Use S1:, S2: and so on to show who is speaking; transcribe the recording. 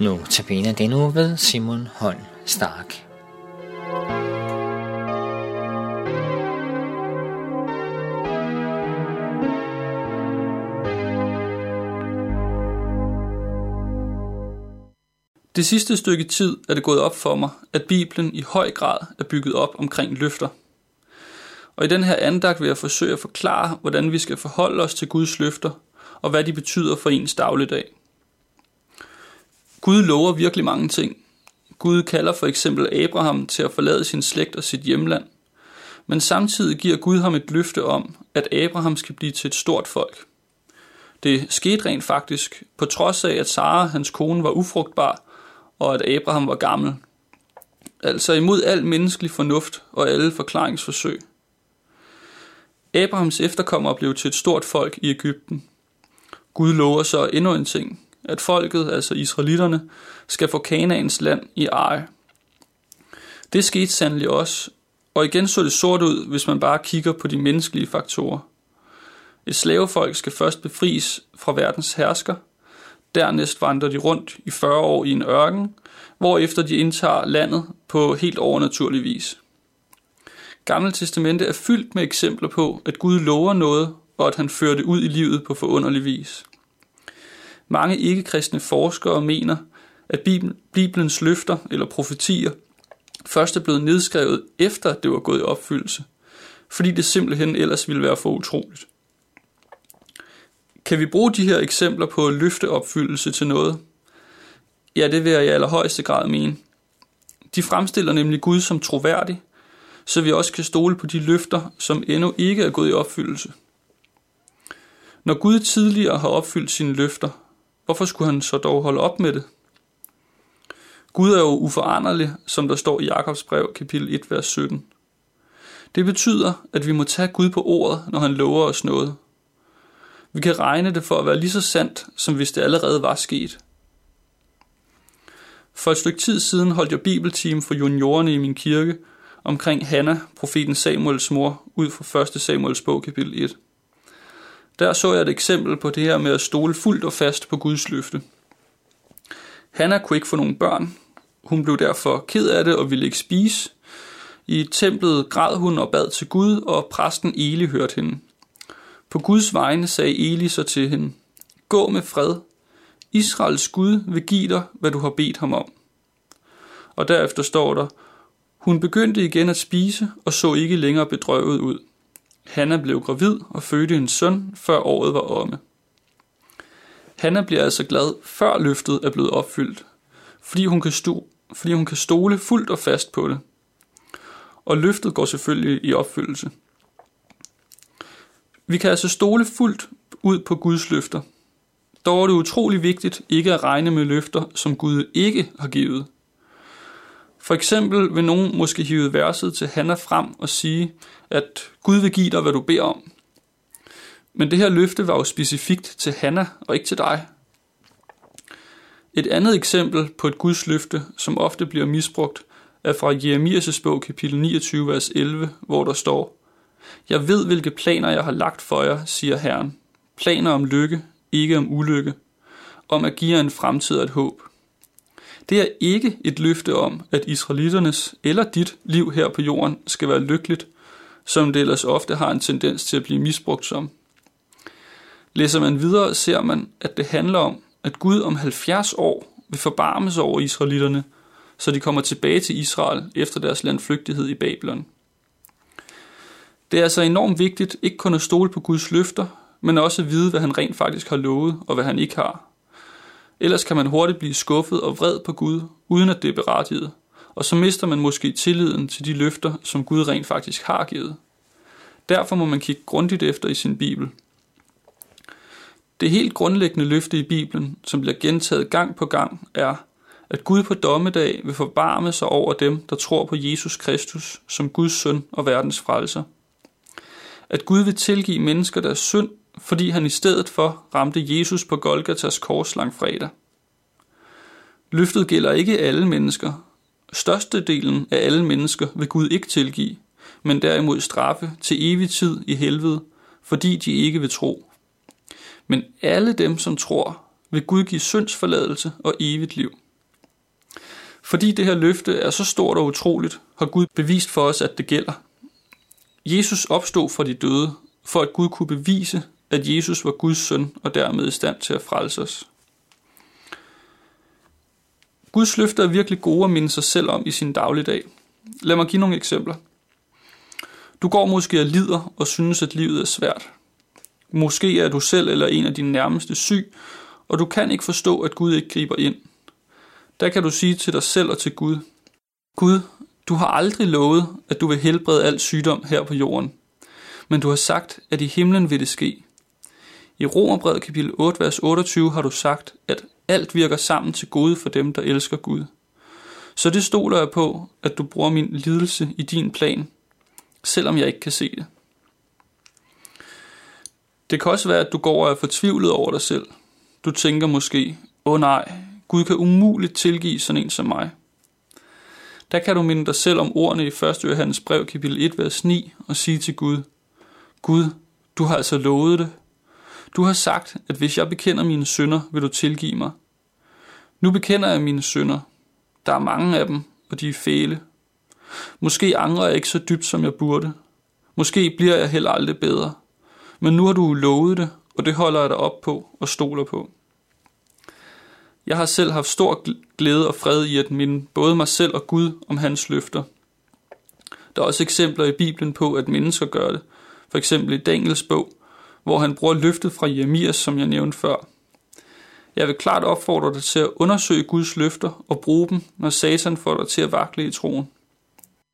S1: Nu tabiner den uge ved Simon Holm Stark.
S2: Det sidste stykke tid er det gået op for mig, at Bibelen i høj grad er bygget op omkring løfter. Og i den her andagt vil jeg forsøge at forklare, hvordan vi skal forholde os til Guds løfter, og hvad de betyder for ens dagligdag. Gud lover virkelig mange ting. Gud kalder for eksempel Abraham til at forlade sin slægt og sit hjemland. Men samtidig giver Gud ham et løfte om, at Abraham skal blive til et stort folk. Det skete rent faktisk, på trods af, at Sara, hans kone, var ufrugtbar, og at Abraham var gammel. Altså imod al menneskelig fornuft og alle forklaringsforsøg. Abrahams efterkommere blev til et stort folk i Ægypten. Gud lover så endnu en ting, at folket, altså israelitterne, skal få Kanaans land i eje. Det skete sandelig også, og igen så det sort ud, hvis man bare kigger på de menneskelige faktorer. Et slavefolk skal først befries fra verdens hersker, dernæst vandrer de rundt i 40 år i en ørken, hvorefter de indtager landet på helt overnaturlig vis. Gamle Testamente er fyldt med eksempler på, at Gud lover noget, og at han fører det ud i livet på forunderlig vis. Mange ikke-kristne forskere mener, at Bibelens løfter eller profetier først er blevet nedskrevet efter det var gået i opfyldelse, fordi det simpelthen ellers ville være for utroligt. Kan vi bruge de her eksempler på løfteopfyldelse til noget? Ja, det vil jeg i allerhøjeste grad mene. De fremstiller nemlig Gud som troværdig, så vi også kan stole på de løfter, som endnu ikke er gået i opfyldelse. Når Gud tidligere har opfyldt sine løfter, Hvorfor skulle han så dog holde op med det? Gud er jo uforanderlig, som der står i Jakobs brev, kapitel 1, vers 17. Det betyder, at vi må tage Gud på ordet, når han lover os noget. Vi kan regne det for at være lige så sandt, som hvis det allerede var sket. For et stykke tid siden holdt jeg bibelteam for juniorerne i min kirke omkring Hanna, profeten Samuels mor, ud fra 1. Samuels bog, kapitel 1. Der så jeg et eksempel på det her med at stole fuldt og fast på Guds løfte. Hanna kunne ikke få nogen børn. Hun blev derfor ked af det og ville ikke spise. I templet græd hun og bad til Gud, og præsten Eli hørte hende. På Guds vegne sagde Eli så til hende, Gå med fred. Israels Gud vil give dig, hvad du har bedt ham om. Og derefter står der, hun begyndte igen at spise og så ikke længere bedrøvet ud. Hanna blev gravid og fødte en søn, før året var omme. Hanna bliver altså glad, før løftet er blevet opfyldt, fordi hun kan, stu, fordi hun kan stole fuldt og fast på det. Og løftet går selvfølgelig i opfyldelse. Vi kan altså stole fuldt ud på Guds løfter. Dog er det utrolig vigtigt ikke at regne med løfter, som Gud ikke har givet. For eksempel vil nogen måske hive verset til Hanna frem og sige, at Gud vil give dig, hvad du beder om. Men det her løfte var jo specifikt til Hanna og ikke til dig. Et andet eksempel på et Guds løfte, som ofte bliver misbrugt, er fra Jeremias' bog kapitel 29, vers 11, hvor der står, Jeg ved, hvilke planer jeg har lagt for jer, siger Herren. Planer om lykke, ikke om ulykke. Om at give jer en fremtid og et håb. Det er ikke et løfte om, at israeliternes eller dit liv her på jorden skal være lykkeligt, som det ellers ofte har en tendens til at blive misbrugt som. Læser man videre, ser man, at det handler om, at Gud om 70 år vil forbarme sig over israelitterne, så de kommer tilbage til Israel efter deres landflygtighed i Babylon. Det er altså enormt vigtigt ikke kun at stole på Guds løfter, men også at vide, hvad han rent faktisk har lovet, og hvad han ikke har. Ellers kan man hurtigt blive skuffet og vred på Gud, uden at det er berettiget. Og så mister man måske tilliden til de løfter, som Gud rent faktisk har givet. Derfor må man kigge grundigt efter i sin Bibel. Det helt grundlæggende løfte i Bibelen, som bliver gentaget gang på gang, er, at Gud på dommedag vil forbarme sig over dem, der tror på Jesus Kristus som Guds søn og verdens frelser. At Gud vil tilgive mennesker deres synd fordi han i stedet for ramte Jesus på Golgatas kors langfredag. Løftet gælder ikke alle mennesker. Størstedelen af alle mennesker vil Gud ikke tilgive, men derimod straffe til evig tid i helvede, fordi de ikke vil tro. Men alle dem, som tror, vil Gud give syndsforladelse og evigt liv. Fordi det her løfte er så stort og utroligt, har Gud bevist for os, at det gælder. Jesus opstod fra de døde, for at Gud kunne bevise, at Jesus var Guds søn og dermed i stand til at frelse os. Guds løfter er virkelig gode at minde sig selv om i sin dagligdag. Lad mig give nogle eksempler. Du går måske og lider og synes, at livet er svært. Måske er du selv eller en af dine nærmeste syg, og du kan ikke forstå, at Gud ikke griber ind. Der kan du sige til dig selv og til Gud, Gud, du har aldrig lovet, at du vil helbrede al sygdom her på jorden, men du har sagt, at i himlen vil det ske. I Romerbrevet kapitel 8, vers 28 har du sagt, at alt virker sammen til gode for dem, der elsker Gud. Så det stoler jeg på, at du bruger min lidelse i din plan, selvom jeg ikke kan se det. Det kan også være, at du går og er fortvivlet over dig selv. Du tænker måske, åh oh nej, Gud kan umuligt tilgive sådan en som mig. Der kan du minde dig selv om ordene i 1. Johannes brev kapitel 1, vers 9 og sige til Gud, Gud, du har altså lovet det. Du har sagt, at hvis jeg bekender mine synder, vil du tilgive mig. Nu bekender jeg mine synder. Der er mange af dem, og de er fæle. Måske angrer jeg ikke så dybt, som jeg burde. Måske bliver jeg heller aldrig bedre. Men nu har du lovet det, og det holder jeg dig op på og stoler på. Jeg har selv haft stor glæde og fred i at minde både mig selv og Gud om hans løfter. Der er også eksempler i Bibelen på, at mennesker gør det. For eksempel i Daniels bog, hvor han bruger løftet fra Jeremias, som jeg nævnte før. Jeg vil klart opfordre dig til at undersøge Guds løfter og bruge dem, når Satan får dig til at vakle i troen.